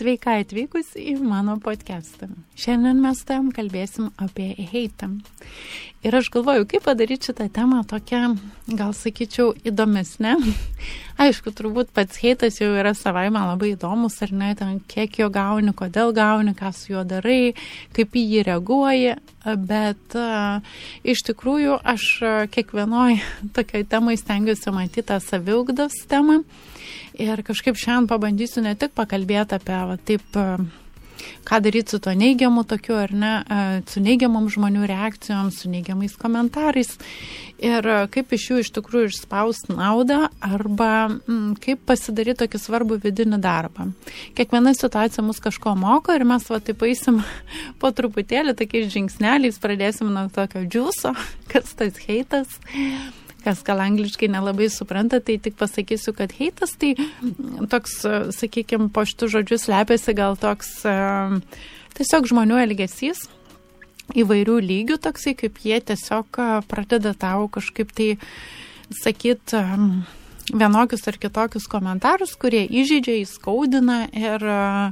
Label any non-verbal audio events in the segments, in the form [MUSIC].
Sveika atvykus į mano podcastą. Šiandien mes tam kalbėsim apie heitą. Ir aš galvoju, kaip padaryti šitą temą tokią, gal sakyčiau, įdomesnę. [LAUGHS] Aišku, turbūt pats heitas jau yra savai man labai įdomus, ar ne, ten kiek jo gauni, kodėl gauni, ką su juo darai, kaip į jį reaguoji, bet uh, iš tikrųjų aš kiekvienoj [LAUGHS] tokiai temai stengiuosi matyti tą saviugdos temą. Ir kažkaip šiandien pabandysiu ne tik pakalbėti apie va, taip, ką daryti su to neigiamu tokiu, ar ne, e, su neigiamom žmonių reakcijom, su neigiamais komentarais ir e, kaip iš jų iš tikrųjų išspausti naudą arba m, kaip pasidaryti tokį svarbų vidinį darbą. Kiekviena situacija mus kažko moko ir mes va taip eisim [LAUGHS] po truputėlį tokiais žingsneliais, pradėsim nuo tokio džiūso, [LAUGHS] kas tas heitas kas gal angliškai nelabai supranta, tai tik pasakysiu, kad heitas tai toks, sakykime, po šitų žodžių slepiasi gal toks tiesiog žmonių elgesys įvairių lygių toksai, kaip jie tiesiog pradeda tau kažkaip tai sakyti vienokius ar kitokius komentarus, kurie įžeidžia, įskaudina ir uh,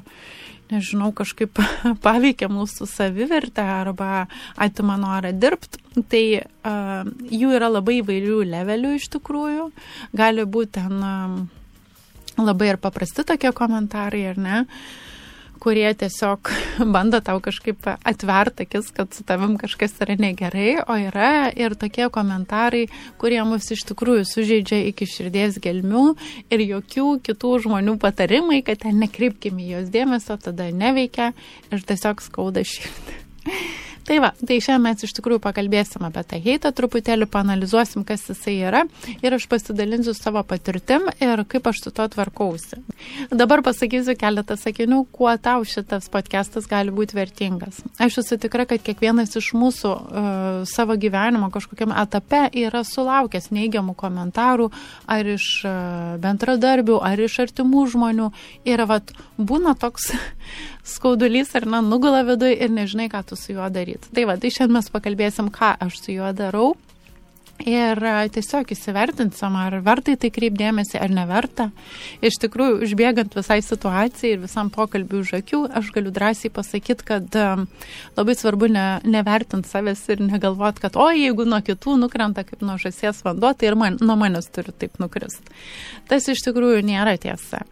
nežinau, kažkaip [LAUGHS] paveikia mūsų savivertę arba atima norą dirbti, tai uh, jų yra labai įvairių levelių iš tikrųjų. Gali būti ten uh, labai ir paprasti tokie komentarai, ar ne? Uh, kurie tiesiog [LAUGHS] bando tau kažkaip atvert akis, kad su tavim kažkas yra negerai, o yra ir tokie komentarai, kurie mus iš tikrųjų sužeidžia iki širdies gelmių ir jokių kitų žmonių patarimai, kad ten nekreipkime jos dėmesio, tada neveikia ir tiesiog skauda širdį. [LAUGHS] Tai va, tai šiandien mes iš tikrųjų pakalbėsim apie tą heitą, truputėlį panalizuosim, kas jisai yra ir aš pasidalinsiu savo patirtim ir kaip aš su to tvarkausi. Dabar pasakysiu keletą sakinių, kuo tau šitas podcastas gali būti vertingas. Aš esu tikra, kad kiekvienas iš mūsų uh, savo gyvenimo kažkokiam etape yra sulaukęs neigiamų komentarų ar iš uh, bendradarbių, ar iš artimų žmonių. Ir vat, būna toks skaudulys ar na, nugula viduje ir nežinai, ką tu su juo daryti. Tai va, tai šiandien mes pakalbėsim, ką aš su juo darau. Ir tiesiog įsivertinsim, ar vertai tai kreipdėmėsi, ar neverta. Iš tikrųjų, užbėgant visai situacijai ir visam pokalbiu už akių, aš galiu drąsiai pasakyti, kad labai svarbu ne, nevertinti savęs ir negalvoti, kad, o jeigu nuo kitų nukrenta kaip nuo žasies vanduo, tai ir man, nuo manęs turi taip nukrist. Tas iš tikrųjų nėra tiesa.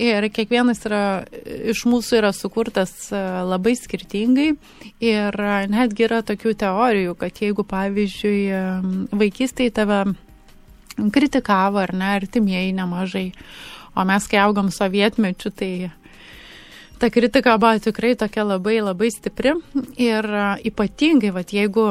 Ir kiekvienas yra, iš mūsų yra sukurtas e, labai skirtingai. Ir e, netgi yra tokių teorijų, kad jeigu, pavyzdžiui, e, vaikystėje tave kritikavo ar ne, artimieji nemažai, o mes kai augom sovietmečiu, tai ta kritika buvo tikrai tokia labai labai stipri ir ypatingai, vat, jeigu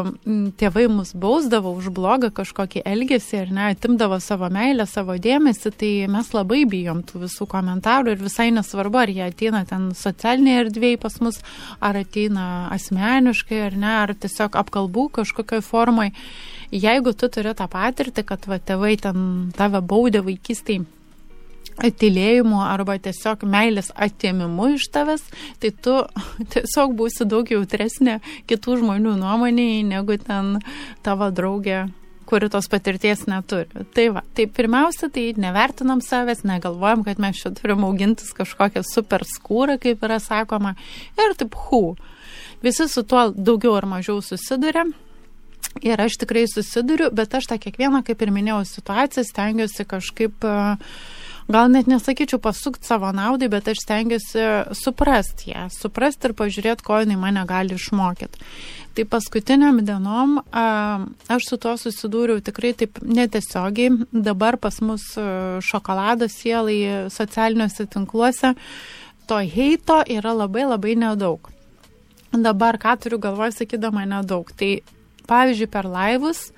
tėvai mus bausdavo už blogą kažkokį elgesį ir ne, atimdavo savo meilę, savo dėmesį, tai mes labai bijom tų visų komentarų ir visai nesvarbu, ar jie ateina ten socialinėje erdvėje pas mus, ar ateina asmeniškai, ar ne, ar tiesiog apkalbų kažkokioj formai. Jeigu tu turi tą patirtį, kad va, tėvai ten tave baudė vaikystėje, atilėjimu arba tiesiog meilės atėmimu iš tavęs, tai tu [LAUGHS] tiesiog būsi daug jautresnė kitų žmonių nuomonėjai negu ten tavo draugė kuri tos patirties neturi. Tai va, tai pirmiausia, tai nevertinam savęs, negalvojam, kad mes čia turim augintis kažkokią super skūrą, kaip yra sakoma, ir taip, hu. Visi su tuo daugiau ar mažiau susiduria. Ir aš tikrai susiduriu, bet aš tą kiekvieną, kaip ir minėjau, situaciją stengiuosi kažkaip uh, gal net nesakyčiau pasukti savo naudai, bet aš stengiuosi suprasti ją, suprasti ir pažiūrėti, ko jinai mane gali išmokyti. Tai paskutiniam dienom a, aš su tuo susidūriau tikrai taip netiesiogiai. Dabar pas mus šokolado sielai socialiniuose tinkluose to heito yra labai labai nedaug. Dabar ką turiu galvoje sakydama nedaug. Tai pavyzdžiui per laivus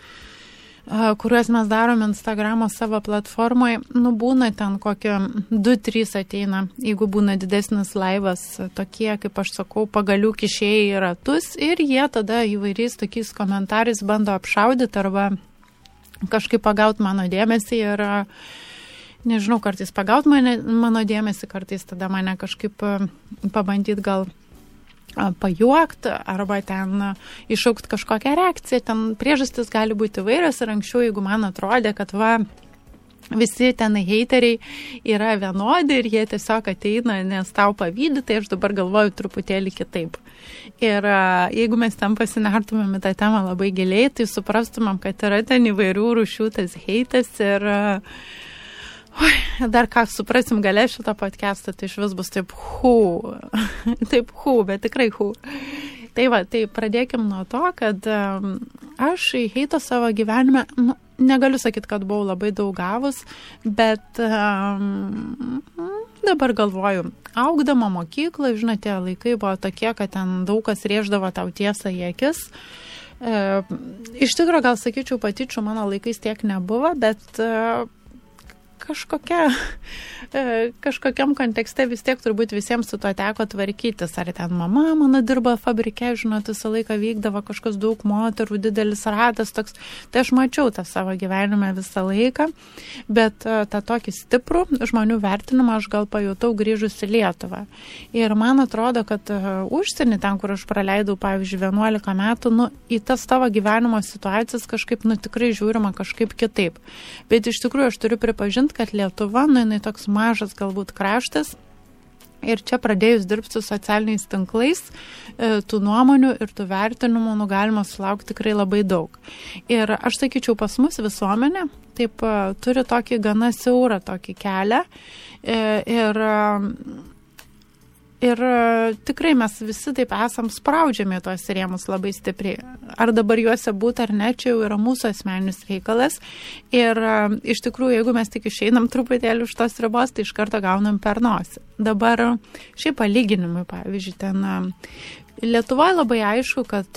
kuriuos mes darom Instagramo savo platformoje, nu būna ten kokie 2-3 ateina, jeigu būna didesnis laivas, tokie, kaip aš sakau, pagalių kišėjai į ratus ir jie tada įvairiais tokiais komentarais bando apšaudyti arba kažkaip pagauti mano dėmesį ir nežinau, kartais pagauti mane, mano dėmesį, kartais tada mane kažkaip pabandyti gal pajuokti arba ten iššaukti kažkokią reakciją. Ten priežastis gali būti vairios ir anksčiau, jeigu man atrodė, kad va, visi ten heiteriai yra vienodi ir jie tiesiog ateina, nes tau pavydį, tai aš dabar galvoju truputėlį kitaip. Ir jeigu mes ten pasinertumėm į tą temą labai giliai, tai suprastumėm, kad yra ten įvairių rūšių tas heitas ir Oi, dar ką suprasim galę šitą podcastą, tai iš vis bus taip hu, [LAUGHS] taip hu, bet tikrai hu. Tai va, tai pradėkim nuo to, kad um, aš į heitą savo gyvenime, nu, negaliu sakyti, kad buvau labai daug gavus, bet um, dabar galvoju, augdama mokyklą, žinote, laikai buvo tokie, kad ten daug kas rėždavo tau tiesą į akis. E, iš tikrųjų, gal sakyčiau, patyčių mano laikais tiek nebuvo, bet e, kažkokia, e, kažkokiam kontekste vis tiek turbūt visiems su to teko tvarkytis. Ar ten mama mano dirba fabrike, žinot, visą laiką vykdavo kažkas daug moterų, didelis ratas toks. Tai aš mačiau tą savo gyvenime visą laiką, bet e, tą tokį stiprų žmonių vertinimą aš gal pajutau grįžus į Lietuvą. Ir man atrodo, kad e, užsienį, ten, kur aš praleidau, pavyzdžiui, 11 metų, nu, į tas tavo gyvenimo situacijas kažkaip, nu, tikrai žiūrima kažkaip kitaip. Bet iš tikrųjų aš turiu pripažinti, kad Lietuva, nu, jinai toks mažas galbūt kraštas. Ir čia pradėjus dirbti su socialiniais tinklais, e, tų nuomonių ir tų vertinimų nu, galima sulaukti tikrai labai daug. Ir aš sakyčiau, pas mus visuomenė taip e, turi tokį gana siaurą tokį kelią. E, ir Ir e, tikrai mes visi taip esam spraudžiami tuos rėmus labai stipriai. Ar dabar juose būti ar ne, čia jau yra mūsų asmeninis reikalas. Ir e, iš tikrųjų, jeigu mes tik išeinam truputėlį už tos ribos, tai iš karto gaunam per nosį. Dabar šiaip palyginimui, pavyzdžiui, ten e, Lietuvoje labai aišku, kad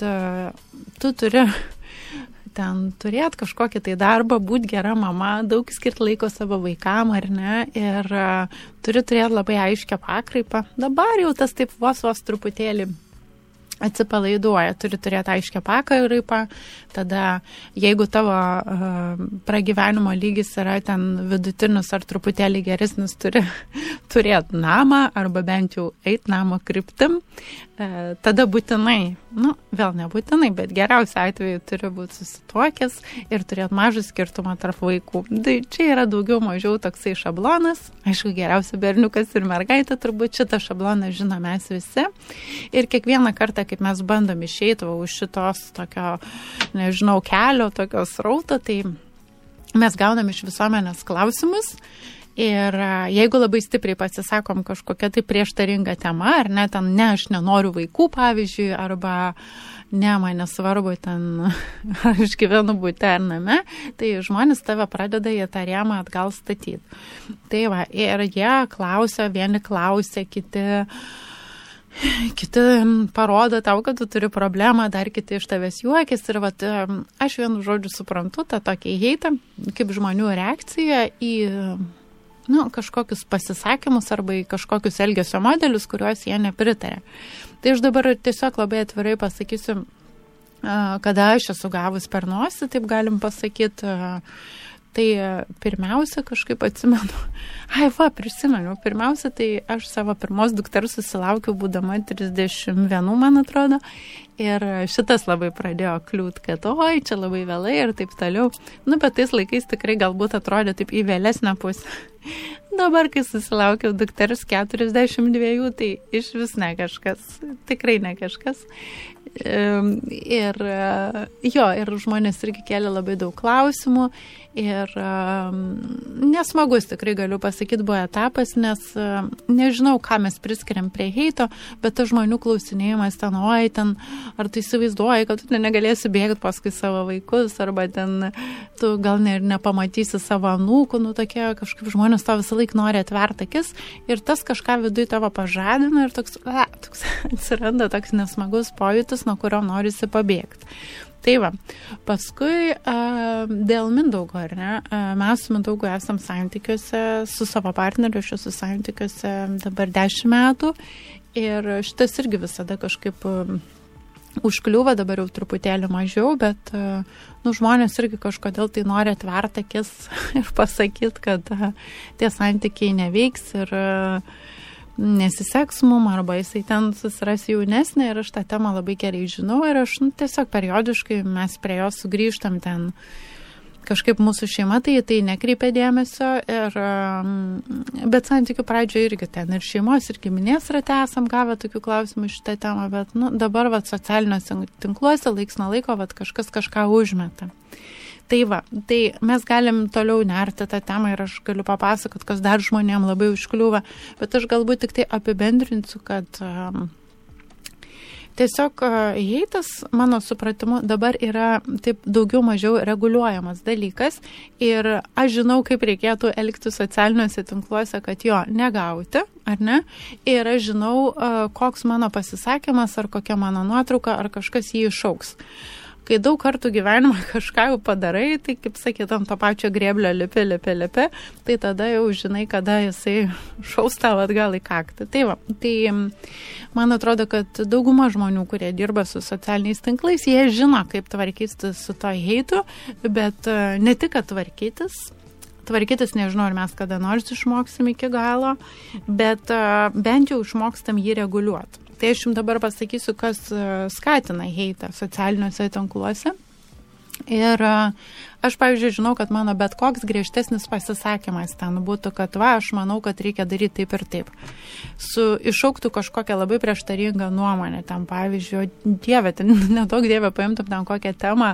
tu turi ten turėt kažkokį tai darbą, būti gera mama, daug skirti laiko savo vaikam ar ne, ir uh, turi turėti labai aiškę pakraipą. Dabar jau tas taip vos vos truputėlį atsipalaiduoja, turi turėti aiškę pakraipą, tada jeigu tavo uh, pragyvenimo lygis yra ten vidutinis ar truputėlį geresnis, turi [LAUGHS] turėti namą arba bent jau eiti namo kryptim, tada būtinai, nu, vėl nebūtinai, bet geriausiu atveju turi būti susituokęs ir turėti mažą skirtumą tarp vaikų. Tai čia yra daugiau mažiau toksai šablonas. Aišku, geriausia berniukas ir mergaitė, turbūt šitą šabloną žino mes visi. Ir kiekvieną kartą, kaip mes bandom išeiti už šitos tokio, nežinau, kelio, tokios rauto, tai mes gaunam iš visuomenės klausimus Ir jeigu labai stipriai pasisakom kažkokia tai prieštaringa tema, ar ne, ten ne, aš nenoriu vaikų, pavyzdžiui, arba ne, man nesvarbu ten, [LAUGHS] aš gyvenu būte ar name, tai žmonės tave pradeda į tą rėmą atgal statyti. Tai va, ir jie klausia, vieni klausia, kiti kiti parodo tau, kad tu turi problemą, dar kiti iš tavęs juokės ir vat, aš vienu žodžiu suprantu tą tokį heitą kaip žmonių reakciją į nu, kažkokius pasisakymus arba į kažkokius elgesio modelius, kuriuos jie nepritarė. Tai aš dabar tiesiog labai atvirai pasakysiu, kada aš esu gavus per nosį, taip galim pasakyti. Tai pirmiausia, kažkaip atsimenu, [LAUGHS] ai va, prisimenu, pirmiausia, tai aš savo pirmos dukters susilaukiau būdama 31, man atrodo, Ir šitas labai pradėjo kliūt, kad oi, čia labai vėlai ir taip toliau. Nu, bet tais laikais tikrai galbūt atrodė taip į vėlesnę pusę. [LAUGHS] Dabar, kai susilaukiau dukters 42, tai iš vis ne kažkas, tikrai ne kažkas. Ir jo, ir žmonės irgi kelia labai daug klausimų. Ir nesmagus tikrai galiu pasakyti buvo etapas, nes nežinau, ką mes priskiriam prie heito, bet tas žmonių klausinėjimas ten, oi, ten, ar tu įsivaizduoji, kad tu negalėsi bėgti paskui savo vaikus, arba ten tu gal ne, nepamatysi savo anūkų, nu tokie kažkaip žmonės to visą laiką nori atverti akis ir tas kažką viduje tavo pažadina ir toks, a, toks [LAUGHS] atsiranda toks nesmagus pojūtis, nuo kurio norisi pabėgti. Tai va, paskui dėl Mindaugo, ar ne, mes su Mindaugu esam santykiuose, su savo partneriu aš esu santykiuose dabar dešimt metų. Ir šitas irgi visada kažkaip užkliūva, dabar jau truputėlį mažiau, bet nu, žmonės irgi kažkodėl tai nori atverti akis [LAUGHS] ir pasakyti, kad tie santykiai neveiks ir uh, nesiseks mum, arba jisai ten susiras jaunesnė ir aš tą temą labai gerai žinau ir aš nu, tiesiog periodiškai mes prie jo sugrįžtam ten kažkaip mūsų šeima tai tai nekreipia dėmesio, ir, bet santykių pradžioje irgi ten ir šeimos, ir giminės rate esam gavę tokių klausimų šitą temą, bet nu, dabar vat, socialiniuose tinkluose laiks nuo laiko vat, kažkas kažką užmeta. Tai va, tai mes galim toliau nerti tą temą ir aš galiu papasakot, kas dar žmonėm labai užkliūva, bet aš galbūt tik tai apibendrinsiu, kad um, Tiesiog heitas, mano supratimu, dabar yra taip daugiau mažiau reguliuojamas dalykas ir aš žinau, kaip reikėtų elgti socialiniuose tinkluose, kad jo negauti, ar ne? Ir aš žinau, koks mano pasisakymas, ar kokia mano nuotrauka, ar kažkas jį išauks. Uh, kai daug kartų gyvenimą [LAUGHS] kažką jau padarai, tai kaip sakyt, ant to pačio grėblio lipi, lipi, lipi, tai tada jau žinai, kada jisai [LAUGHS] šaus tau atgal į kaktą. Tai va, tai man atrodo, kad dauguma žmonių, kurie dirba su socialiniais tinklais, jie žino, kaip tvarkytis su to heitu, bet e, ne tik, kad tvarkytis, tvarkytis, nežinau, ar mes kada nors išmoksim iki galo, bet uh, bent jau išmokstam jį reguliuoti. Tai aš jums dabar pasakysiu, kas e, skatina heitą socialiniuose tinkluose. Ir e, aš, pavyzdžiui, žinau, kad mano bet koks griežtesnis pasisakymas ten būtų, kad va, aš manau, kad reikia daryti taip ir taip. Su išauktų kažkokią labai prieštaringą nuomonę, ten, pavyzdžiui, dieve, ten [LAUGHS] nedaug dieve paimtum ten kokią temą,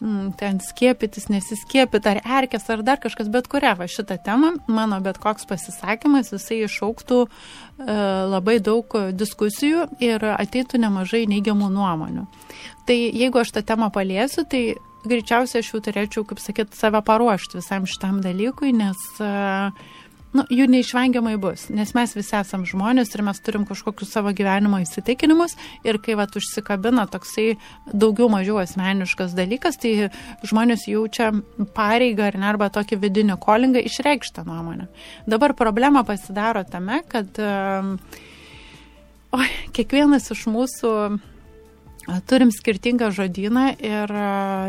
mm, ten skiepytis, nesiskiepyti, ar erkės, ar dar kažkas, bet kurią va šitą temą, mano bet koks pasisakymas, jisai išauktų E, labai daug diskusijų ir ateitų nemažai neigiamų nuomonių. Tai jeigu aš tą temą paliesiu, tai greičiausiai aš jau turėčiau, kaip sakyt, save paruošti visam šitam dalykui, nes uh, nu, jų neišvengiamai bus, nes mes visi esam žmonės ir mes turim kažkokius savo gyvenimo įsitikinimus ir kai vat užsikabina toksai daugiau mažiau asmeniškas dalykas, tai žmonės jaučia pareigą ar ne arba tokį vidinį kolingą išreikštą nuomonę. Dabar problema pasidaro tame, kad um, oi, kiekvienas iš mūsų turim skirtingą žodyną ir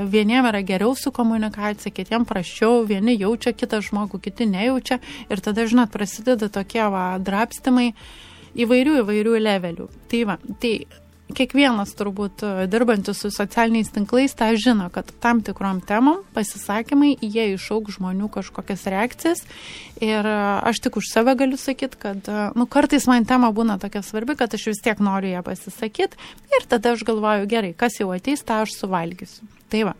vieniem yra geriau su komunikacija, kitiem prašiau, vieni jaučia kitą žmogų, kiti nejaučia ir tada, žinot, prasideda tokie va, drapstimai įvairių įvairių levelių. Tai va, tai kiekvienas turbūt e, dirbantis su socialiniais tinklais tą žino, kad tam tikrom temom pasisakymai jie išauk žmonių kažkokias reakcijas ir e, aš tik už save galiu sakyti, kad e, nu, kartais man tema būna tokia svarbi, kad aš vis tiek noriu ją pasisakyti ir tada aš galvoju, gerai, kas jau ateis, tą aš suvalgysiu. Tai va.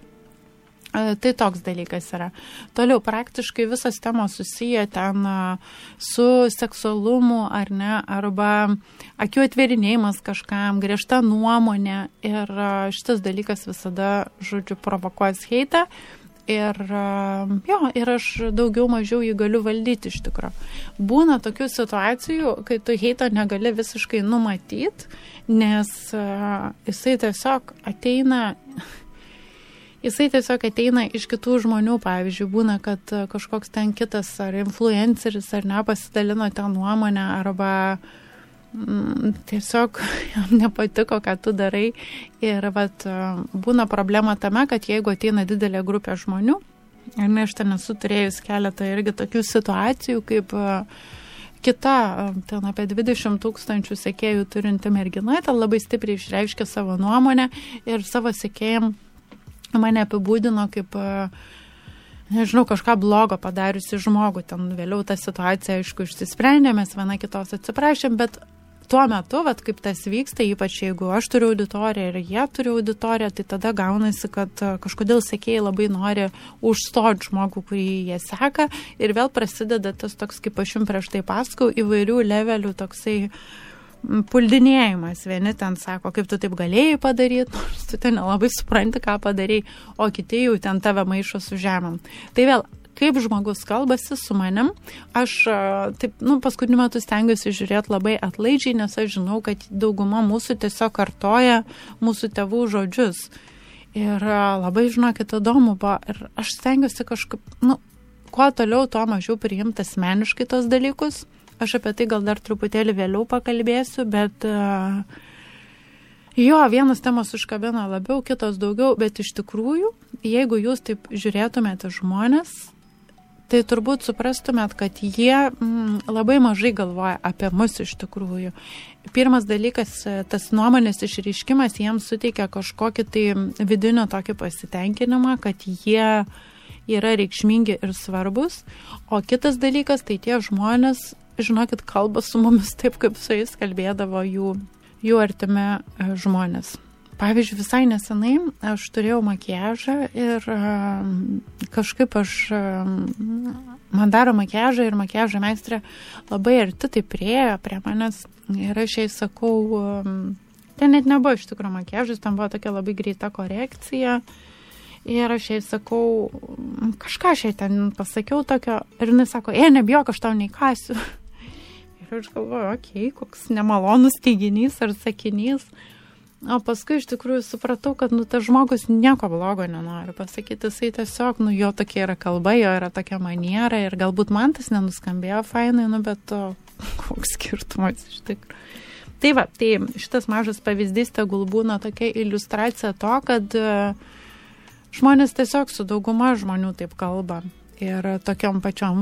Tai toks dalykas yra. Toliau praktiškai visas temos susiję ten su seksualumu ar ne, arba akių atverinėjimas kažkam, griežta nuomonė ir šitas dalykas visada, žodžiu, provokuos heitą. Ir, jo, ir aš daugiau mažiau jį galiu valdyti iš tikrųjų. Būna tokių situacijų, kai tu heito negali visiškai numatyti, nes jisai tiesiog ateina jisai tiesiog ateina iš kitų žmonių, pavyzdžiui, būna, kad e, kažkoks ten kitas ar influenceris ar ne pasidalino ten nuomonę arba mm, tiesiog [LAUGHS] jam nepatiko, ką tu darai. Ir vat, e, būna problema tame, kad jeigu ateina didelė grupė žmonių, ir ne aš ten esu turėjus keletą irgi tokių situacijų, kaip uh, kita, ten apie 20 tūkstančių sekėjų turinti mergina, ten labai stipriai išreiškė savo nuomonę ir savo sekėjim mane apibūdino kaip, e, nežinau, kažką blogo padariusi žmogų. Ten vėliau ta situacija, aišku, išsisprendė, mes viena kitos atsiprašėm, bet tuo metu, vat, kaip tas vyksta, ypač jeigu aš turiu auditoriją ir jie turi auditoriją, tai tada gaunasi, kad e, kažkodėl sekėjai labai nori užstoti žmogų, kurį jie seka ir vėl prasideda tas toks, kaip aš jums prieš tai pasakau, įvairių levelių toksai uh, puldinėjimas. Vieni ten sako, kaip tu taip galėjai padaryti, [LAUGHS] nors tu ten nelabai supranti, ką padarai, o kiti jau ten tave maišo su žemėm. Tai vėl, kaip žmogus kalbasi su manim, aš taip, nu, paskutiniu metu stengiuosi žiūrėti labai atlaidžiai, nes aš žinau, kad dauguma mūsų tiesiog kartoja mūsų tėvų žodžius. Ir labai, žinokit, įdomu buvo. Ir aš stengiuosi kažkaip, nu, kuo toliau, tuo mažiau priimti asmeniškai tos dalykus. Aš apie tai gal dar truputėlį vėliau pakalbėsiu, bet uh, jo, vienas temos užkabina labiau, kitos daugiau, bet iš tikrųjų, jeigu jūs taip žiūrėtumėte žmonės, tai turbūt suprastumėt, kad jie mm, labai mažai galvoja apie mus iš tikrųjų. Pirmas dalykas, tas nuomonės išryškimas jiems suteikia kažkokį tai vidinio tokį pasitenkinimą, kad jie yra reikšmingi ir svarbus. O kitas dalykas, tai tie žmonės, žinokit, kalba su mumis taip, kaip su jais kalbėdavo jų, jų artimi e, žmonės. Pavyzdžiui, visai nesenai aš turėjau makiažą ir kažkaip aš, man daro makiažą ir makiažo meistrė labai arti tai priejo prie manęs ir aš jai sakau, ten net nebuvo iš tikrųjų makiažas, ten buvo tokia labai greita korekcija. Ir aš jai sakau, kažką aš jai ten pasakiau tokio, ir jinai sako, e, nebijok, aš tau neįkasiu. Ir aš galvoju, okei, okay, koks nemalonus teiginys ar sakinys. O paskui iš tikrųjų supratau, kad nu, tas žmogus nieko blogo nenori pasakyti, jisai tiesiog, nu, jo tokia yra kalba, jo yra tokia maniera ir galbūt man tas nenuskambėjo fainai, nu, bet to [LAUGHS] koks skirtumas iš tikrųjų. Tai va, tai šitas mažas pavyzdys tegul būna tokia iliustracija to, kad e, žmonės tiesiog su dauguma žmonių taip kalba ir tokiom pačiom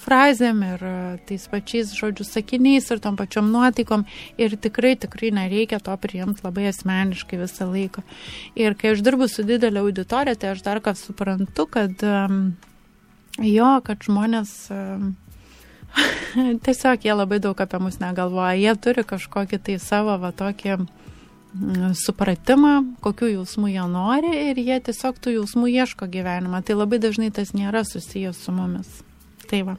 frazėm, ir tais pačiais žodžių sakiniais, ir tom pačiom nuotaikom. Ir tikrai, tikrai nereikia to priimti labai asmeniškai visą laiką. Ir kai aš dirbu su didelė auditorija, tai aš dar ką suprantu, kad jo, kad žmonės [LAUGHS] tiesiog jie labai daug apie mus negalvoja. Jie turi kažkokį tai savo va tokį supratimą, kokiu jausmu jie nori ir jie tiesiog tų jausmų ieško gyvenimą. Tai labai dažnai tas nėra susijęs su mumis. Tai va.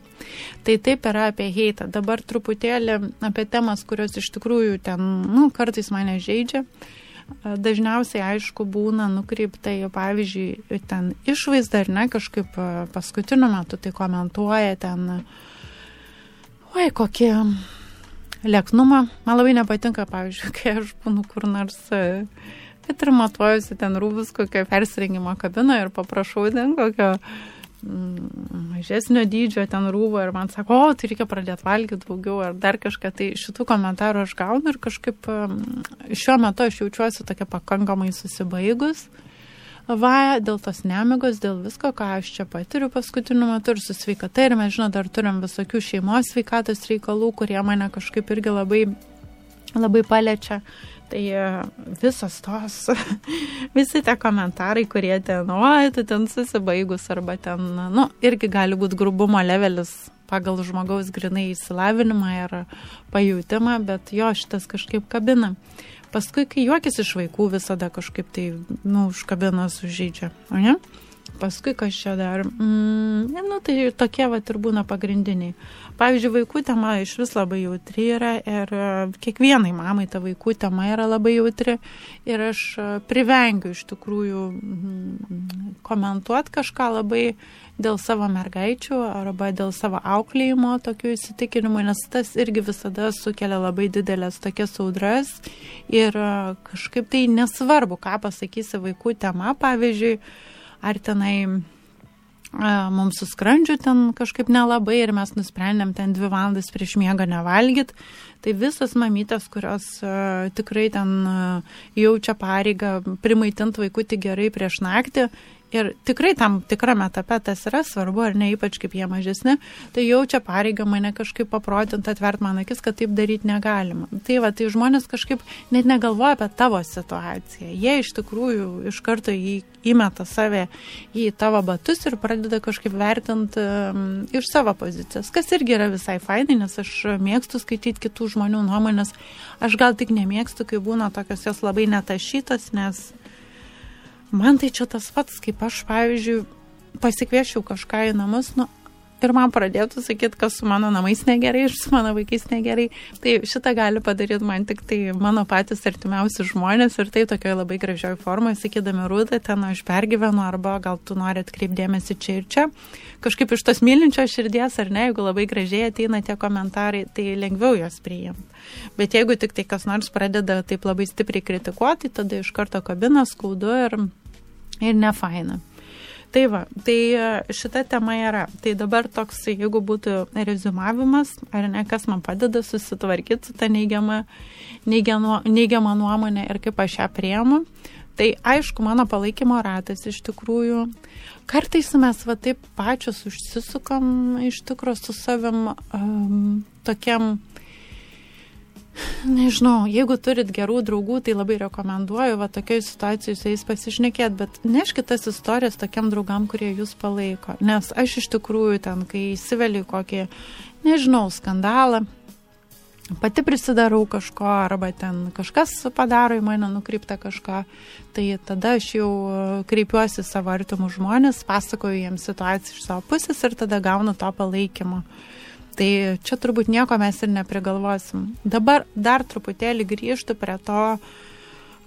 Tai taip yra apie heitą. Dabar truputėlį apie temas, kurios iš tikrųjų ten, nu, kartais mane žaidžia. Dažniausiai, aišku, būna nukreipta į, pavyzdžiui, ten išvaizdą ar ne, kažkaip paskutiniu metu tai komentuoja ten, oi, kokie lieknumą. Man labai nepatinka, pavyzdžiui, [LAUGHS] kai aš būnu kur nors, e, kad ir matuojusi ten rūbus kokio persirengimo kabino ir paprašau ten kokio mm, mažesnio dydžio ten rūbo ir man sako, o, tai reikia pradėti valgyti daugiau ar dar kažką. Tai šitų komentarų aš gaunu ir kažkaip šiuo metu aš jaučiuosi tokia pakankamai susibaigus va, dėl tos nemigos, dėl visko, ką aš čia patiriu paskutiniu metu ir su sveikata. Ir mes, žinot, dar turim visokių šeimos sveikatos reikalų, kurie mane kažkaip irgi labai, labai paliečia. Tai e, visos tos, [LAUGHS] visi tie komentarai, kurie ten, oi, tu ten susibaigus, arba ten, nu, irgi gali būti grubumo levelis pagal žmogaus grinai įsilavinimą ir pajūtimą, bet jo šitas kažkaip kabina. Paskui, kai juokis iš vaikų, visada kažkaip tai, nu, užkabina sužydžia, o ne? Paskui, kas čia dar, mm, nu, tai tokie va ir būna pagrindiniai. Pavyzdžiui, vaikų tema iš vis labai jautri yra ir e, kiekvienai mamai ta vaikų tema yra labai jautri. Ir aš e, privengiu iš tikrųjų mm, komentuoti kažką labai dėl savo mergaičių arba dėl savo auklėjimo tokių įsitikinimų, nes tas irgi visada sukelia labai didelės tokias audras. Ir kažkaip tai nesvarbu, ką pasakysi vaikų tema, pavyzdžiui, ar tenai mums su skrandžiu ten kažkaip nelabai ir mes nusprendėm ten dvi valandas prieš miegą nevalgyti. Tai visas mamytės, kurios tikrai ten jaučia pareigą primaitinti vaikutį gerai prieš naktį, Ir tikrai tam tikrame etape tas yra svarbu, ar ne, ypač kaip jie mažesni, tai jaučia pareigą mane kažkaip paprotinti, atvert man akis, kad taip daryti negalima. Tai va, tai žmonės kažkaip net negalvoja apie tavo situaciją. Jie iš tikrųjų iš karto jį įmeta save į tavo batus ir pradeda kažkaip vertinti um, iš savo pozicijos, kas irgi yra visai fainai, nes aš mėgstu skaityti kitų žmonių nuomonės. Aš gal tik nemėgstu, kai būna tokios jos labai netašytos, nes man tai čia tas pats, kaip aš, pavyzdžiui, pasikviešiau kažką į namus, nu, ir man pradėtų sakyti, kas su mano namais negerai ir su mano vaikais negerai. Tai šitą gali padaryti man tik tai mano patys artimiausi žmonės ir tai tokioje labai gražioje formoje, sakydami rūdą, ten aš pergyvenu arba gal tu nori atkreipdėmėsi čia ir čia. Kažkaip iš tos mylinčios širdies ar ne, jeigu labai gražiai ateina tie komentarai, tai lengviau juos priimti. Bet jeigu tik tai kas nors pradeda taip labai stipriai kritikuoti, tada iš karto kabina skaudu ir ir nefaina. Tai va, tai e, šita tema yra. Tai dabar toks, jeigu būtų rezumavimas, ar ne, kas man padeda susitvarkyti su tą neigiamą, neigiamą, neigiamą nuomonę ir kaip aš ją priemu. Tai aišku, mano palaikymo ratas iš tikrųjų. Kartais mes va taip pačios užsisukam iš tikrųjų su savim um, tokiam Nežinau, jeigu turit gerų draugų, tai labai rekomenduoju, va tokiai situacijai su jais pasišnekėt, bet neškit tas istorijas tokiam draugam, kurie jūs palaiko. Nes aš iš tikrųjų ten, kai įsiveliu kokį, nežinau, skandalą, pati prisidarau kažko, arba ten kažkas padaro į mane nukreiptą kažką, tai tada aš jau kreipiuosi savo artimus žmonės, pasakoju jiems situaciją iš savo pusės ir tada gaunu to palaikymo. Tai čia turbūt nieko mes ir neprigalvosim. Dabar dar truputėlį grįžtų prie to,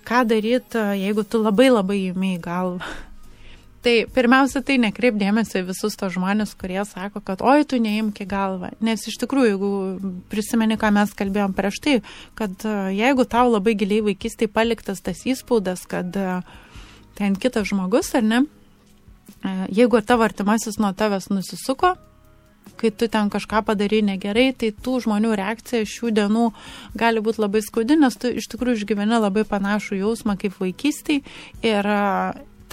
ką daryti, jeigu tu labai labai įmėjai galvą. Tai pirmiausia, tai nekreip dėmesio į visus tos žmonės, kurie sako, kad oi, tu neimki galvą. Nes iš tikrųjų, jeigu prisimeni, ką mes kalbėjom prieš tai, kad e, jeigu tau labai giliai vaikystėje paliktas tas įspūdas, kad e, ten kitas žmogus, ar ne, e, jeigu tavo artimasis nuo tavęs nusisuko, kai tu ten kažką padarai negerai, tai tų žmonių reakcija šių dienų gali būti labai skaudi, nes tu iš tikrųjų išgyveni labai panašų jausmą kaip vaikystėje ir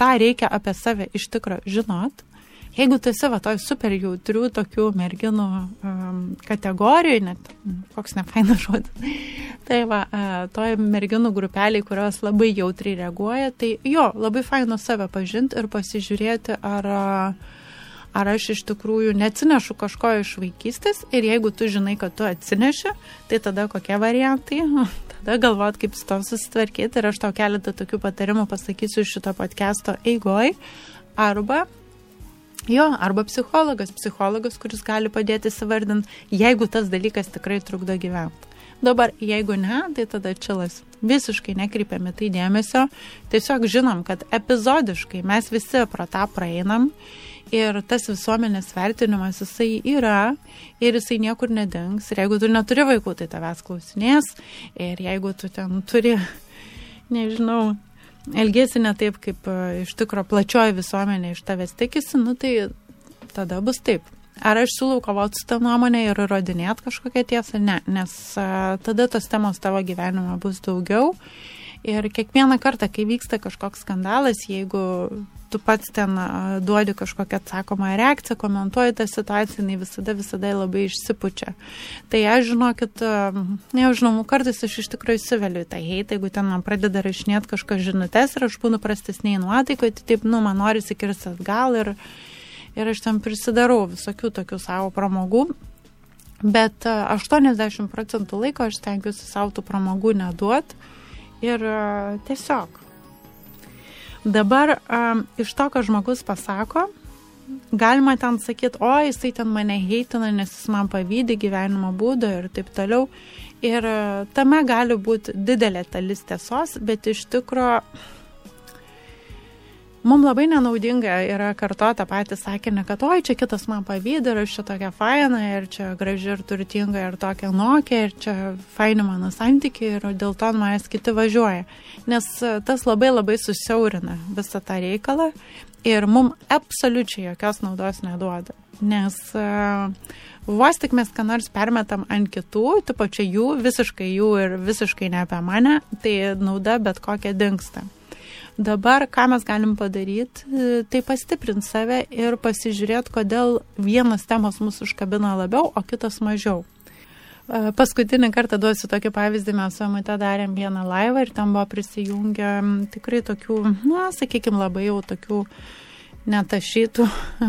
tą reikia apie save iš tikrųjų žinot. Jeigu tu esi va toj super jautrių tokių merginų um, kategorijų, net koks nefainas [LAUGHS] žodis, tai va, uh, toj merginų grupeliai, kurios labai jautriai reaguoja, tai jo, labai fainu save pažinti ir pasižiūrėti, ar uh, ar aš iš tikrųjų neatsinešu kažko iš vaikystės ir jeigu tu žinai, kad tu atsineši, tai tada kokie variantai? [LAUGHS] Tada galvot, kaip su to susitvarkyti ir aš tau keletą tokių patarimų pasakysiu šito podcast'o eigoj. Arba Jo, arba psichologas, psichologas, kuris gali padėti įsivardinti, jeigu tas dalykas tikrai trukdo gyventi. Dabar, jeigu ne, tai tada čilas. Visiškai nekreipiame tai dėmesio, tiesiog žinom, kad epizodiškai mes visi pro tą praeinam Ir tas visuomenės vertinimas jisai yra ir jisai niekur nedings. Ir jeigu tu neturi vaikų, tai tavęs klausinės. Ir jeigu tu ten turi, [LAUGHS] nežinau, elgesi ne taip, kaip e, iš tikro plačioji visuomenė iš tavęs tikisi, nu tai tada bus taip. Ar aš siūlau kovoti su tą nuomonę ir įrodinėti kažkokią tiesą? Ne, nes e, tada tos temos tavo gyvenime bus daugiau. Ir kiekvieną kartą, kai vyksta kažkoks skandalas, jeigu tu pats ten duodi kažkokią atsakomą reakciją, komentuoji tą situaciją, jinai visada, visada labai išsipučia. Tai aš žinokit, nežinau, kartais aš iš tikrųjų įsiveliu tą heitą, jeigu ten man pradeda rašinėti kažkas žinutės ir aš būnu prastesniai nuotaikoje, tai taip, nu, man norisi kirsti atgal ir, ir aš ten prisidarau visokių tokių savo pramogų. Bet 80 procentų laiko aš stengiuosi savo tų pramogų neduot ir tiesiog Dabar um, iš to, ką žmogus pasako, galima ten sakyti, o jisai ten mane heitina, nes jis man pavydė gyvenimo būdo ir taip toliau. Ir tame gali būti didelė dalis tiesos, bet iš tikrųjų Mums labai nenaudinga yra kartota patį sakinį, kad oi, čia kitas man pavydi ir aš čia tokia faina ir čia graži ir turtinga ir tokia nokia ir čia faini mano santykiai ir dėl to manęs kiti važiuoja. Nes tas labai labai susiaurina visą tą reikalą ir mums absoliučiai jokios naudos neduoda. Nes uh, vos tik mes ką nors permetam ant kitų, tu pačia jų, visiškai jų ir visiškai ne apie mane, tai nauda bet kokia dinksta. Dabar, ką mes galim padaryti, tai pastiprinti save ir pasižiūrėti, kodėl vienas temos mus užkabina labiau, o kitas mažiau. E, paskutinį kartą duosiu tokį pavyzdį, mes su Amate darėm vieną laivą ir ten buvo prisijungę tikrai tokių, na, sakykime, labai jau tokių netašytų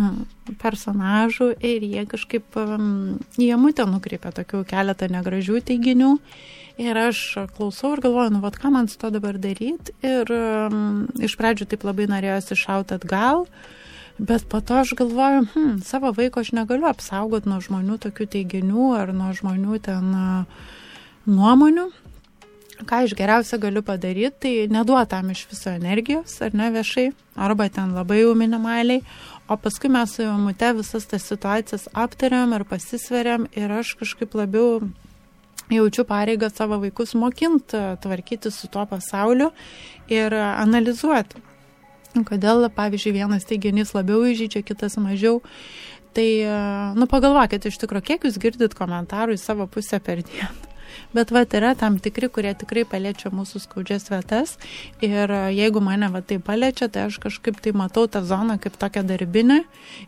[LAUGHS] personažų ir jie kažkaip, jie mūtę nukreipė tokių keletą negražių teiginių Ir aš klausau ir galvoju, nu, vat, ką man su to dabar daryti. Ir um, iš pradžių taip labai norėjosi šauti atgal, bet po to aš galvoju, hm, savo vaiko aš negaliu apsaugoti nuo žmonių tokių teiginių ar nuo žmonių ten nuomonių. Ką aš geriausia galiu padaryti, tai neduotam iš viso energijos, ar ne viešai, arba ten labai jau minimaliai, o paskui mes su Jomute visas tas situacijas aptariam ir pasisveriam ir aš kažkaip labiau jaučiu pareigą savo vaikus mokinti, tvarkyti su tuo pasauliu ir analizuoti. Kodėl, pavyzdžiui, vienas teiginys labiau įžydžia, kitas mažiau. Tai, nu, pagalvokit iš tikrųjų, kiek jūs girdit komentarų į savo pusę per dieną. Bet va, yra tam tikri, kurie tikrai paliečia mūsų skaudžias vietas. Ir jeigu mane va tai paliečia, tai aš kažkaip tai matau tą zoną kaip tokią darbinę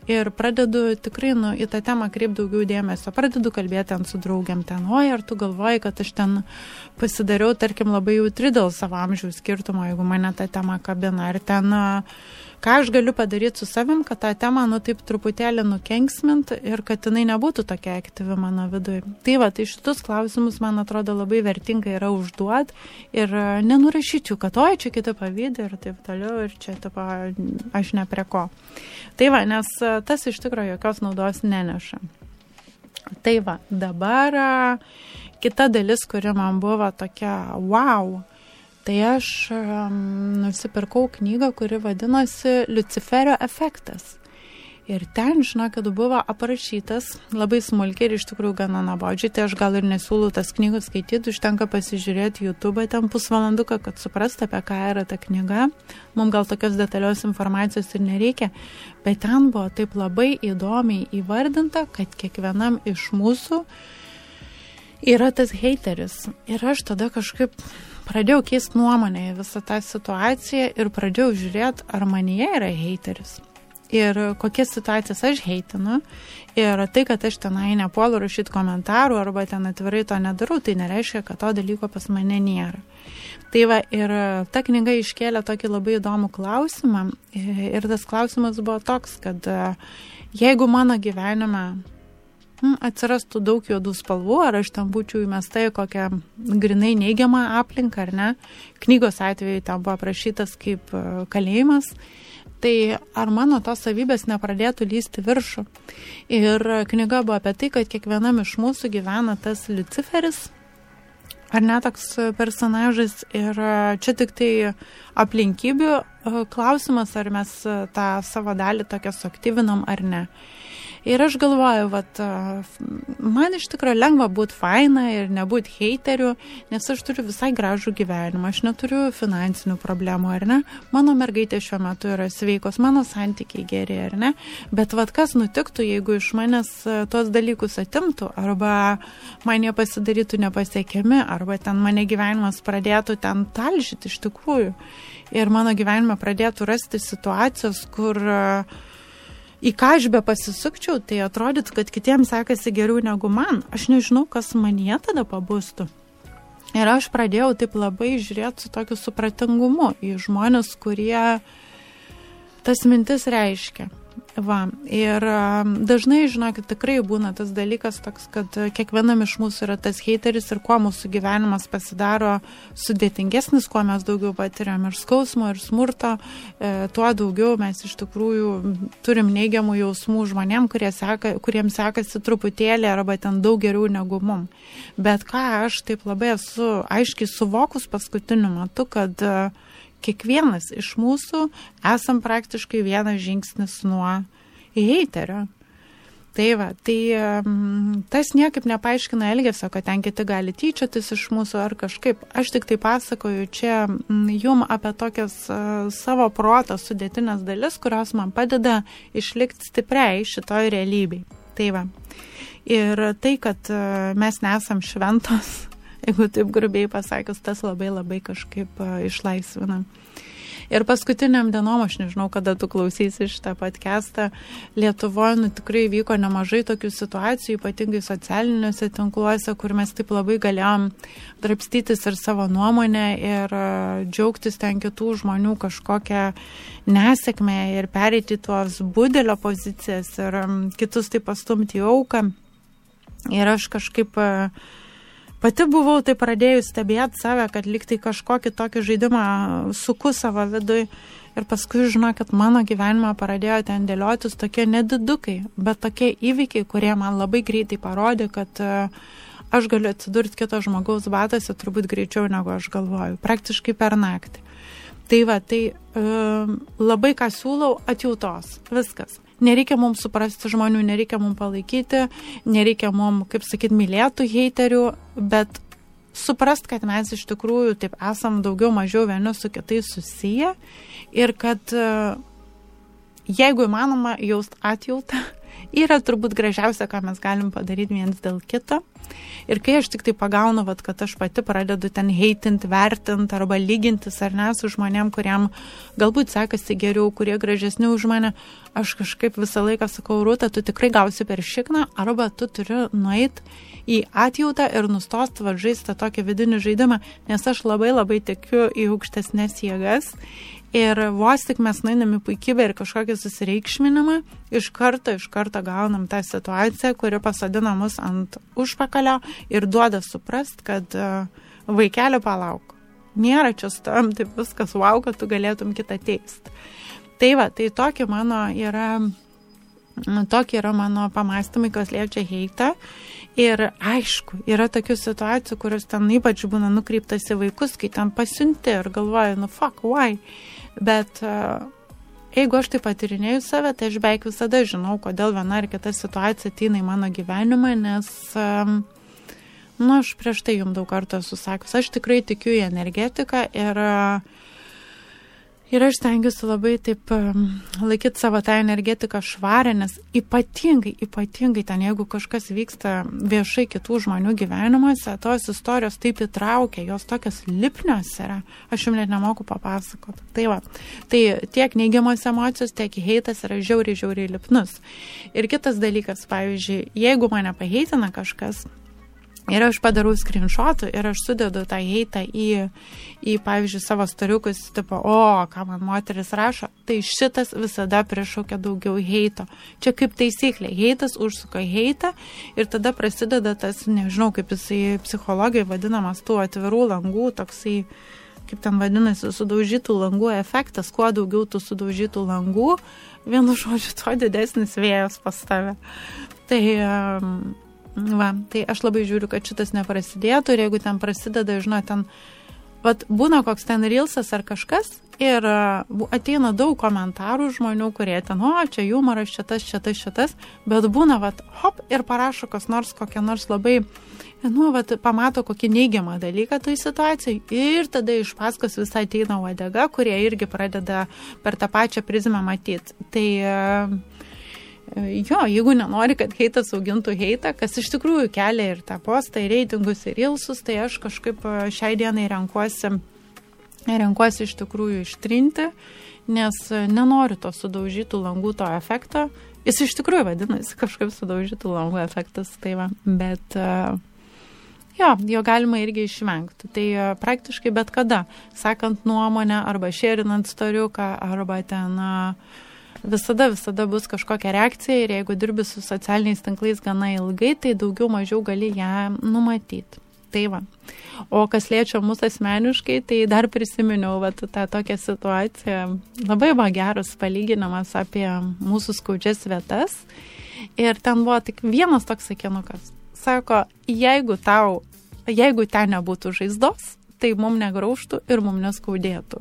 ir pradedu tikrai nu, į tą temą kreipti daugiau dėmesio, pradedu kalbėti ant su draugiam ten, oi, ar tu galvoji, kad aš ten pasidariau, tarkim, labai jautri dėl savo amžiaus skirtumo, jeigu mane tą temą kabina, ar ten ką aš galiu padaryti su savim, kad tą temą, nu, taip truputėlį nukenksmint ir kad jinai nebūtų tokia aktyvi mano viduje. Tai va, tai šitus klausimus, man atrodo, labai vertinga yra užduot ir e, nenurašyčiau, kad oi, čia kiti pavydė ir taip toliau ir čia, taip, aš ne prie ko. Tai va, nes e, tas iš tikrųjų jokios naudos neneša. Tai va, dabar e, kita dalis, kuri man buvo tokia, wow, Tai aš nusipirkau knygą, kuri vadinosi Luciferio efektas. Ir ten, žinokit, buvo aprašytas labai smulkiai ir iš tikrųjų gana nabodžiai, tai aš gal ir nesiūlau tas knygas skaityti, užtenka pasižiūrėti YouTube ten pusvalanduką, kad suprastų, apie ką yra ta knyga. Mums gal tokios detalios informacijos ir nereikia, bet ten buvo taip labai įdomiai įvardinta, kad kiekvienam iš mūsų yra tas hateris. Ir aš tada kažkaip pradėjau keisti nuomonę į visą tą situaciją ir pradėjau žiūrėti, ar manyje yra hateris. Ir kokias situacijas aš heitinu. Ir tai, kad aš tenai nepuolu rašyti komentarų arba ten atvirai to nedarau, tai nereiškia, kad to dalyko pas mane nėra. Tai va, ir ta knyga iškėlė tokį labai įdomų klausimą. Ir tas klausimas buvo toks, kad jeigu mano gyvenime atsirastų daug juodų spalvų, ar aš ten būčiau įmesta į kokią grinai neigiamą aplinką, ar ne. Knygos atveju ten buvo aprašytas kaip e, kalėjimas. Tai ar mano tos savybės nepradėtų lysti viršų? Ir knyga buvo apie tai, kad kiekvienam iš mūsų gyvena tas Luciferis, ar netoks personažas ir e, čia tik tai aplinkybių e, klausimas, ar mes tą savo dalį tokią suaktyvinam ar ne. Ir aš galvoju, vat, man iš tikrųjų lengva būti faina ir nebūti heiteriu, nes aš turiu visai gražų gyvenimą, aš neturiu finansinių problemų, ar ne? Mano mergaitė šiuo metu yra sveikos, mano santykiai geri, ar ne? Bet vad kas nutiktų, jeigu iš manęs tuos dalykus atimtų, arba man jie pasidarytų nepasiekiami, arba ten mane gyvenimas pradėtų ten talžyti iš tikrųjų. Ir mano gyvenime pradėtų rasti situacijos, kur uh, į ką aš be pasisukčiau, tai atrodytų, kad kitiems sekasi geriau negu man. Aš nežinau, kas manie tada pabūstų. Ir aš pradėjau taip labai žiūrėti su tokiu supratingumu į žmonės, kurie tas mintis reiškia. Va, ir dažnai, žinokit, tikrai būna tas dalykas toks, kad kiekvienam iš mūsų yra tas hateris ir kuo mūsų gyvenimas pasidaro sudėtingesnis, kuo mes daugiau patiriam ir skausmo, ir smurto, e, tuo daugiau mes iš tikrųjų turim neigiamų jausmų žmonėm, kurie seka, kuriems sekasi truputėlį arba ten daug geriau negu mum. Bet ką aš taip labai esu aiškiai suvokus paskutiniu metu, kad uh, kiekvienas iš mūsų esam praktiškai vienas žingsnis nuo heiterio. Tai va, tai tas niekaip nepaaiškina elgesio, kad ten kiti gali tyčiotis iš mūsų ar kažkaip. Aš tik tai pasakoju čia um, jum apie tokias uh, savo proto sudėtinės dalis, kurios man padeda išlikti stipriai šitoj realybei. Tai va. Ir tai, kad uh, mes nesam šventos, jeigu taip grubiai pasakius, tas labai labai kažkaip išlaisvina. Ir paskutiniam dienom, aš nežinau, kada tu klausysi šitą podcastą, Lietuvoje nu, tikrai vyko nemažai tokių situacijų, ypatingai socialiniuose tinkluose, kur mes taip labai galėjom drapstytis ir savo nuomonę ir džiaugtis ten kitų žmonių kažkokią nesėkmę ir pereiti tuos budelio pozicijas ir kitus taip pastumti į auką. Ir aš kažkaip uh, pati buvau tai pradėjus stebėti save, kad liktai kažkokį tokį žaidimą suku savo vidui. Ir paskui, žinokit, mano gyvenimą pradėjo ten dėliotis tokie nedidukai, bet tokie įvykiai, kurie man labai greitai parodė, kad e, aš galiu atsidurti kito žmogaus batose turbūt greičiau negu aš galvoju, praktiškai per naktį. Tai va, tai um, labai ką siūlau, atjautos, viskas. Nereikia mums suprasti žmonių, nereikia mums palaikyti, nereikia mums, kaip sakyt, mylėtų heiterių, bet suprast, kad mes iš tikrųjų taip esam daugiau mažiau vieni su kitais susiję ir kad e, jeigu įmanoma jaust atjautą yra turbūt gražiausia, ką mes galim padaryti viens dėl kito. Ir kai aš tik tai pagaunu, vat, kad aš pati pradedu ten heitinti, vertinti arba lygintis ar ne su žmonėm, kuriam galbūt sekasi geriau, kurie gražesni už mane, aš kažkaip visą laiką sakau, rūta, tu tikrai gausi per šikną arba tu turi nueiti į atjautą ir nustos varžaisti tą tokį vidinį žaidimą, nes aš labai labai tikiu į aukštesnės jėgas Ir vos tik mes nueinam į puikybę ir kažkokį susireikšminimą, iš karto, iš karto gaunam tą situaciją, kuri pasadina mus ant užpakalio ir duoda suprast, kad uh, vaikelio palauk. Nėra čia stam, taip viskas wow, kad tu galėtum kitą teisti. Tai va, tai tokie mano yra, tokie yra mano pamastymai, kas liečia heitą. Ir aišku, yra tokių situacijų, kurios ten ypač būna nukreiptas į vaikus, kai ten pasiunti ir galvoja, nu fuck, why? Bet e, jeigu aš taip patirinėjau save, tai aš beveik visada žinau, kodėl viena ar kita situacija ateina į mano gyvenimą, nes, e, nu, aš prieš tai jums daug kartų esu sakęs, aš tikrai tikiu į energetiką ir uh, Ir aš stengiuosi labai taip laikyti savo tą energetiką švarę, nes ypatingai, ypatingai ten, jeigu kažkas vyksta viešai kitų žmonių gyvenimuose, tos istorijos taip įtraukia, jos tokios lipnios yra, aš jums net nemoku papasakoti. Tai va, tai tiek neigiamos emocijos, tiek heitas yra žiauriai, žiauriai lipnus. Ir kitas dalykas, pavyzdžiui, jeigu mane paheitina kažkas, Ir aš padarau screenshotų ir aš sudedu tą heitą į, į, pavyzdžiui, savo storiukus, tipo, o, ką man moteris rašo, tai šitas visada priešaukia daugiau heito. Čia kaip taisyklė, heitas užsuka heitą ir tada prasideda tas, nežinau, kaip jisai psichologijai vadinamas, tų atvirų langų, toksai, kaip ten vadinasi, sudaužytų langų efektas, kuo daugiau tų sudaužytų langų, vienu žodžiu, tuo didesnis vėjas pas tave. Tai Va, tai aš labai žiūriu, kad šitas neprasidėtų ir jeigu ten prasideda, žinot, ten, vat, būna koks ten rilsas ar kažkas ir ateina daug komentarų žmonių, kurie ten, o, čia humoras, čia tas, čia tas, čia tas, bet būna, vat, hop, ir parašo kas nors, kokią nors labai, nu, vat, pamato kokį neigiamą dalyką toj situacijai ir tada iš paskos visai ateina uodega, kurie irgi pradeda per tą pačią prizmę matyti. Tai Jo, jeigu nenori, kad heitas augintų heitą, kas iš tikrųjų kelia ir tą postą, ir reitingus, ir ilsus, tai aš kažkaip e, šiai dienai renkuosi, renkuosi iš tikrųjų ištrinti, nes e, nenoriu to sudaužytų langų to efekto. Jis iš tikrųjų vadinasi kažkaip sudaužytų langų efektas, tai va, bet uh, Jo, jo galima irgi išvengti. Tai praktiškai bet kada, sakant nuomonę arba šėrinant storiuką, arba ten uh, visada, visada bus kažkokia reakcija ir jeigu dirbi su socialiniais tinklais gana ilgai, tai daugiau mažiau gali ją numatyti. Tai va. O kas liečia mus asmeniškai, tai dar prisiminiau va, tą tokią situaciją. Labai buvo geras palyginimas apie mūsų skaudžias vietas. Ir ten buvo tik vienas toks sakinukas. Sako, jeigu tau, jeigu ten nebūtų žaizdos, tai mum negrauštų ir mum neskaudėtų.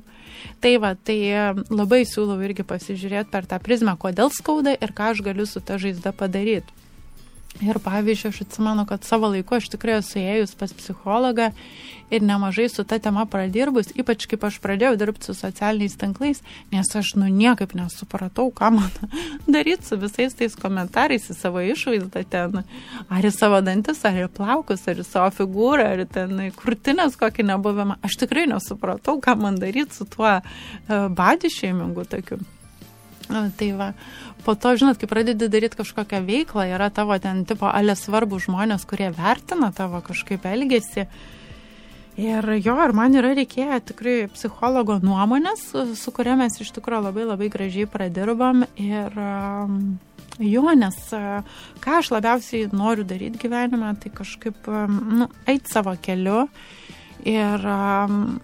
Tai va, tai e, labai siūlau irgi pasižiūrėti per tą prizmę, kodėl skauda ir ką aš galiu su ta žaizda padaryti. Ir pavyzdžiui, aš atsimenu, kad savo laiku aš tikrai esu ėjus pas psichologą ir nemažai su ta tema pradirbus, ypač kaip aš pradėjau dirbti su socialiniais tinklais, nes aš nu niekaip nesupratau, ką man [LAUGHS] daryti su visais tais komentarais į savo išvaizdą ten, ar į savo dantis, ar į plaukus, ar į savo figūrą, ar ten krūtinės kokį nebuvimą. Aš tikrai nesupratau, ką man daryti su tuo body shamingu tokiu. Tai va, po to, žinot, kai pradedi daryti kažkokią veiklą, yra tavo ten tipo alė svarbų žmonės, kurie vertina tavo kažkaip elgesį. Ir jo, ir man yra reikėję tikrai psichologo nuomonės, su kuria mes iš tikrųjų labai labai gražiai pradirbam. Ir um, jo, nes uh, ką aš labiausiai noriu daryti gyvenime, tai kažkaip, um, nu, eiti savo keliu Ir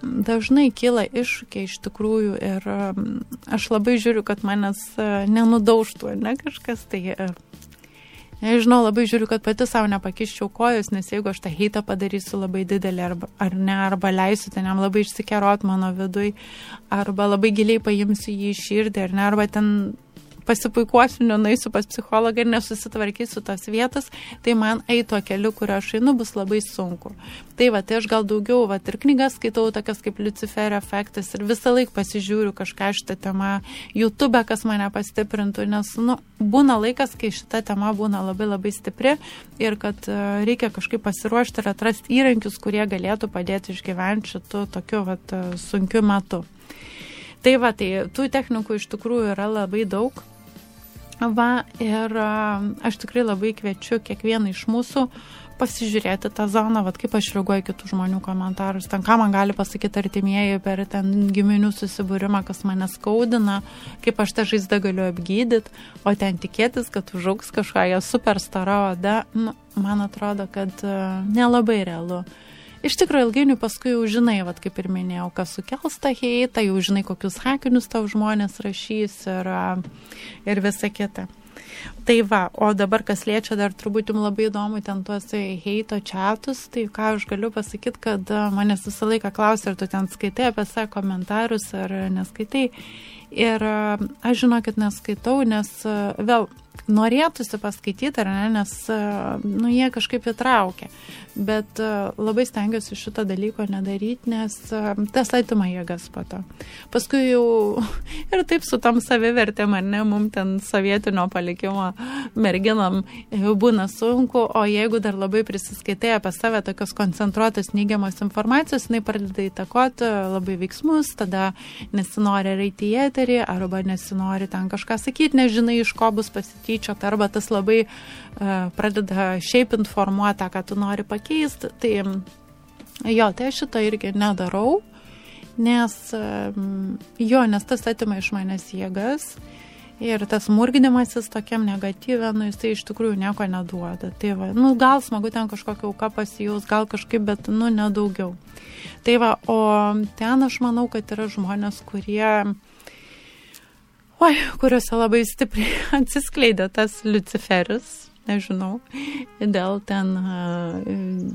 dažnai kyla iššūkiai iš tikrųjų ir aš labai žiūriu, kad manęs uh, nenudaužtų, ne kažkas. Tai, uh, nežinau, labai žiūriu, kad pati savo nepakiščiau kojos, nes jeigu aš tą heitą padarysiu labai didelį arba, ar ne, arba leisiu ten jam labai išsikerot mano vidui, arba labai giliai paimsiu jį į širdį, ar ne, arba ten pasipuikuosiu, nenueisiu pas psichologą ir nesusitvarkysiu tos vietos, tai man eito keliu, kurio aš einu, bus labai sunku. Tai va, tai aš gal daugiau, va, ir knygas skaitau, tokias kaip Luciferio efektas ir visą laiką pasižiūriu kažką šitą temą YouTube, kas mane pastiprintų, nes, nu, būna laikas, kai šita tema būna labai labai stipri ir kad uh, reikia kažkaip pasiruošti ir atrasti įrankius, kurie galėtų padėti išgyventi šitų tokiu, va, sunkiu metu. Tai va, tai tų technikų iš tikrųjų yra labai daug. Va, ir aš tikrai labai kviečiu kiekvieną iš mūsų pasižiūrėti tą zoną, vad kaip aš reaguoju kitų žmonių komentarus, ten ką man gali pasakyti artimieji per ten giminių susibūrimą, kas mane skaudina, kaip aš tą žaizdą galiu apgydyti, o ten tikėtis, kad užauks kažkokia super stara oda, nu, man atrodo, kad nelabai realu. Iš tikrųjų, ilgainiui paskui jau žinai, vat, kaip ir minėjau, kas sukels tą heitą, jau žinai, kokius hakinius tau žmonės rašys ir, ir visa kita. Tai va, o dabar kas liečia dar turbūt jums labai įdomu ten tuos heito čatus, tai ką aš galiu pasakyti, kad manęs visą laiką klausia, ar tu ten skaitai apie savo komentarus, ar neskaitai. Ir aš žinokit neskaitau, nes vėl norėtųsi paskaityti, ar ne, nes, nu, jie kažkaip įtraukia. Bet labai stengiuosi šito dalyko nedaryti, nes tas atima jėgas po to. Paskui jau [LAUGHS] ir taip su tom savivertėm, ar ne, mums ten sovietinio palikimo merginam būna sunku, o jeigu dar labai prisiskaitai apie save tokios koncentruotos neigiamos informacijos, jinai pradeda įtakoti labai veiksmus, tada nesinori reiti į eterį, arba nesinori ten kažką sakyti, nežinai, iš ko bus pasitikėti tyčiot, arba tas labai uh, pradeda šiaip informuoti, ką tu nori pakeisti. Tai jo, tai aš šito irgi nedarau, nes um, jo, nes tas atima iš manęs jėgas. Ir tas murginimasis tokiam negatyvė, nu, jis tai iš tikrųjų nieko neduoda. Tai va, nu, gal smagu ten kažkokią auką pasijaus, gal kažkaip, bet, nu, nedaugiau. Tai va, o ten aš manau, kad yra žmonės, kurie oi, kuriuose labai stipriai [LAUGHS] atsiskleidė tas Luciferis, nežinau, dėl ten,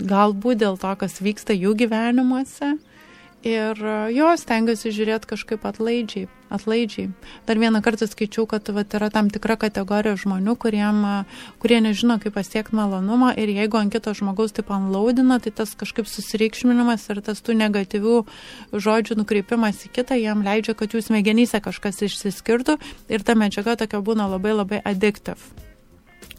galbūt dėl to, kas vyksta jų gyvenimuose. Ir jo, stengiuosi žiūrėti kažkaip atlaidžiai, atlaidžiai. Dar vieną kartą skaičiau, kad vat, yra tam tikra kategorija žmonių, kuriem, kurie nežino, kaip pasiekti malonumą ir jeigu ant kito žmogaus taip anlaudina, tai tas kažkaip susireikšminimas ir tas tų negatyvių žodžių nukreipimas į kitą jam leidžia, kad jūs smegenyse kažkas išsiskirtų ir ta medžiaga tokia būna labai labai addictive.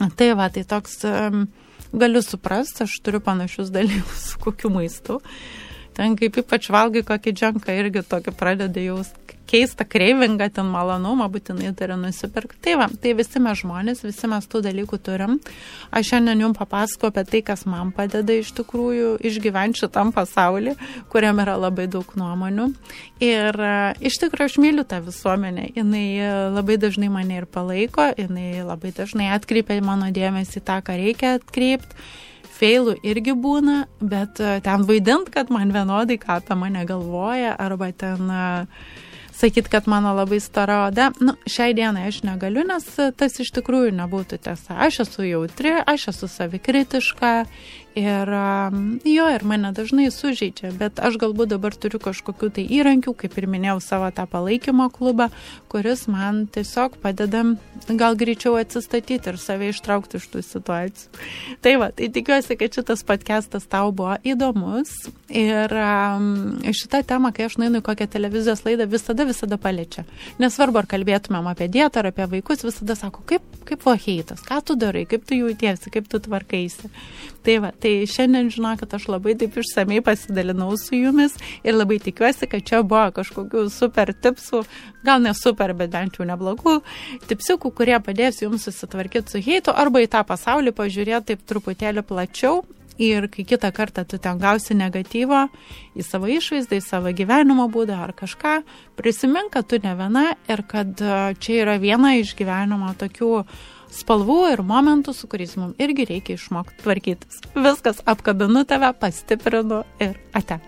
Tai va, tai toks um, galiu suprasti, aš turiu panašius dalykus kokiu maistu. Uh, ten kaip ypač valgai kokį džanką irgi tokį pradeda jaus keistą kreivingą, ten malonumą būtinai turi nusipirkti. Tai va, tai visi mes žmonės, visi mes tų dalykų turim. Aš šiandien jums papasako apie tai, kas man padeda iš tikrųjų išgyventi šitam pasaulį, kuriam yra labai daug nuomonių. Ir iš tikrųjų aš myliu tą visuomenę. Jis labai dažnai mane ir palaiko, jinai labai dažnai atkreipia mano dėmesį tą, ką reikia atkreipti feilų irgi būna, bet e, ten vaidint, kad man vienodai ką apie mane galvoja, arba ten uh, sakyt, kad mano labai stora oda, nu, šiai dienai aš negaliu, nes tas iš tikrųjų nebūtų tiesa. Aš esu jautri, aš esu savikritiška Ir jo, ir mane dažnai sužeidžia, bet aš galbūt dabar turiu kažkokių tai įrankių, kaip ir minėjau, savo tą palaikymo klubą, kuris man tiesiog padeda gal greičiau atsistatyti ir save ištraukti iš tų situacijų. Tai va, tai tikiuosi, kad šitas podcastas tau buvo įdomus. Ir šitą temą, kai aš nueinu į kokią televizijos laidą, visada, visada paliečia. Nesvarbu, ar kalbėtumėm apie dietą ar apie vaikus, visada sako, kaip, kaip vaheitas, ką tu darai, kaip tu jautiesi, kaip tu tvarkaisi. Tai va, tai šiandien žinokit, aš labai taip išsamei pasidalinau su jumis ir labai tikiuosi, kad čia buvo kažkokių super tipsų, gal ne super, bet bent jau neblogų tipsiukų, kurie padės jums susitvarkyti su heitu arba į tą pasaulį pažiūrėti taip truputėlį plačiau. Ir kai kitą kartą tu ten gausi negatyvo į savo išvaizdą, į savo gyvenimo būdą ar kažką, prisimink, kad tu ne viena ir kad čia yra viena iš gyvenimo tokių spalvų ir momentų, su kuriais mums irgi reikia išmokti tvarkytis. Viskas apkabinu tave, pastiprinu ir ate.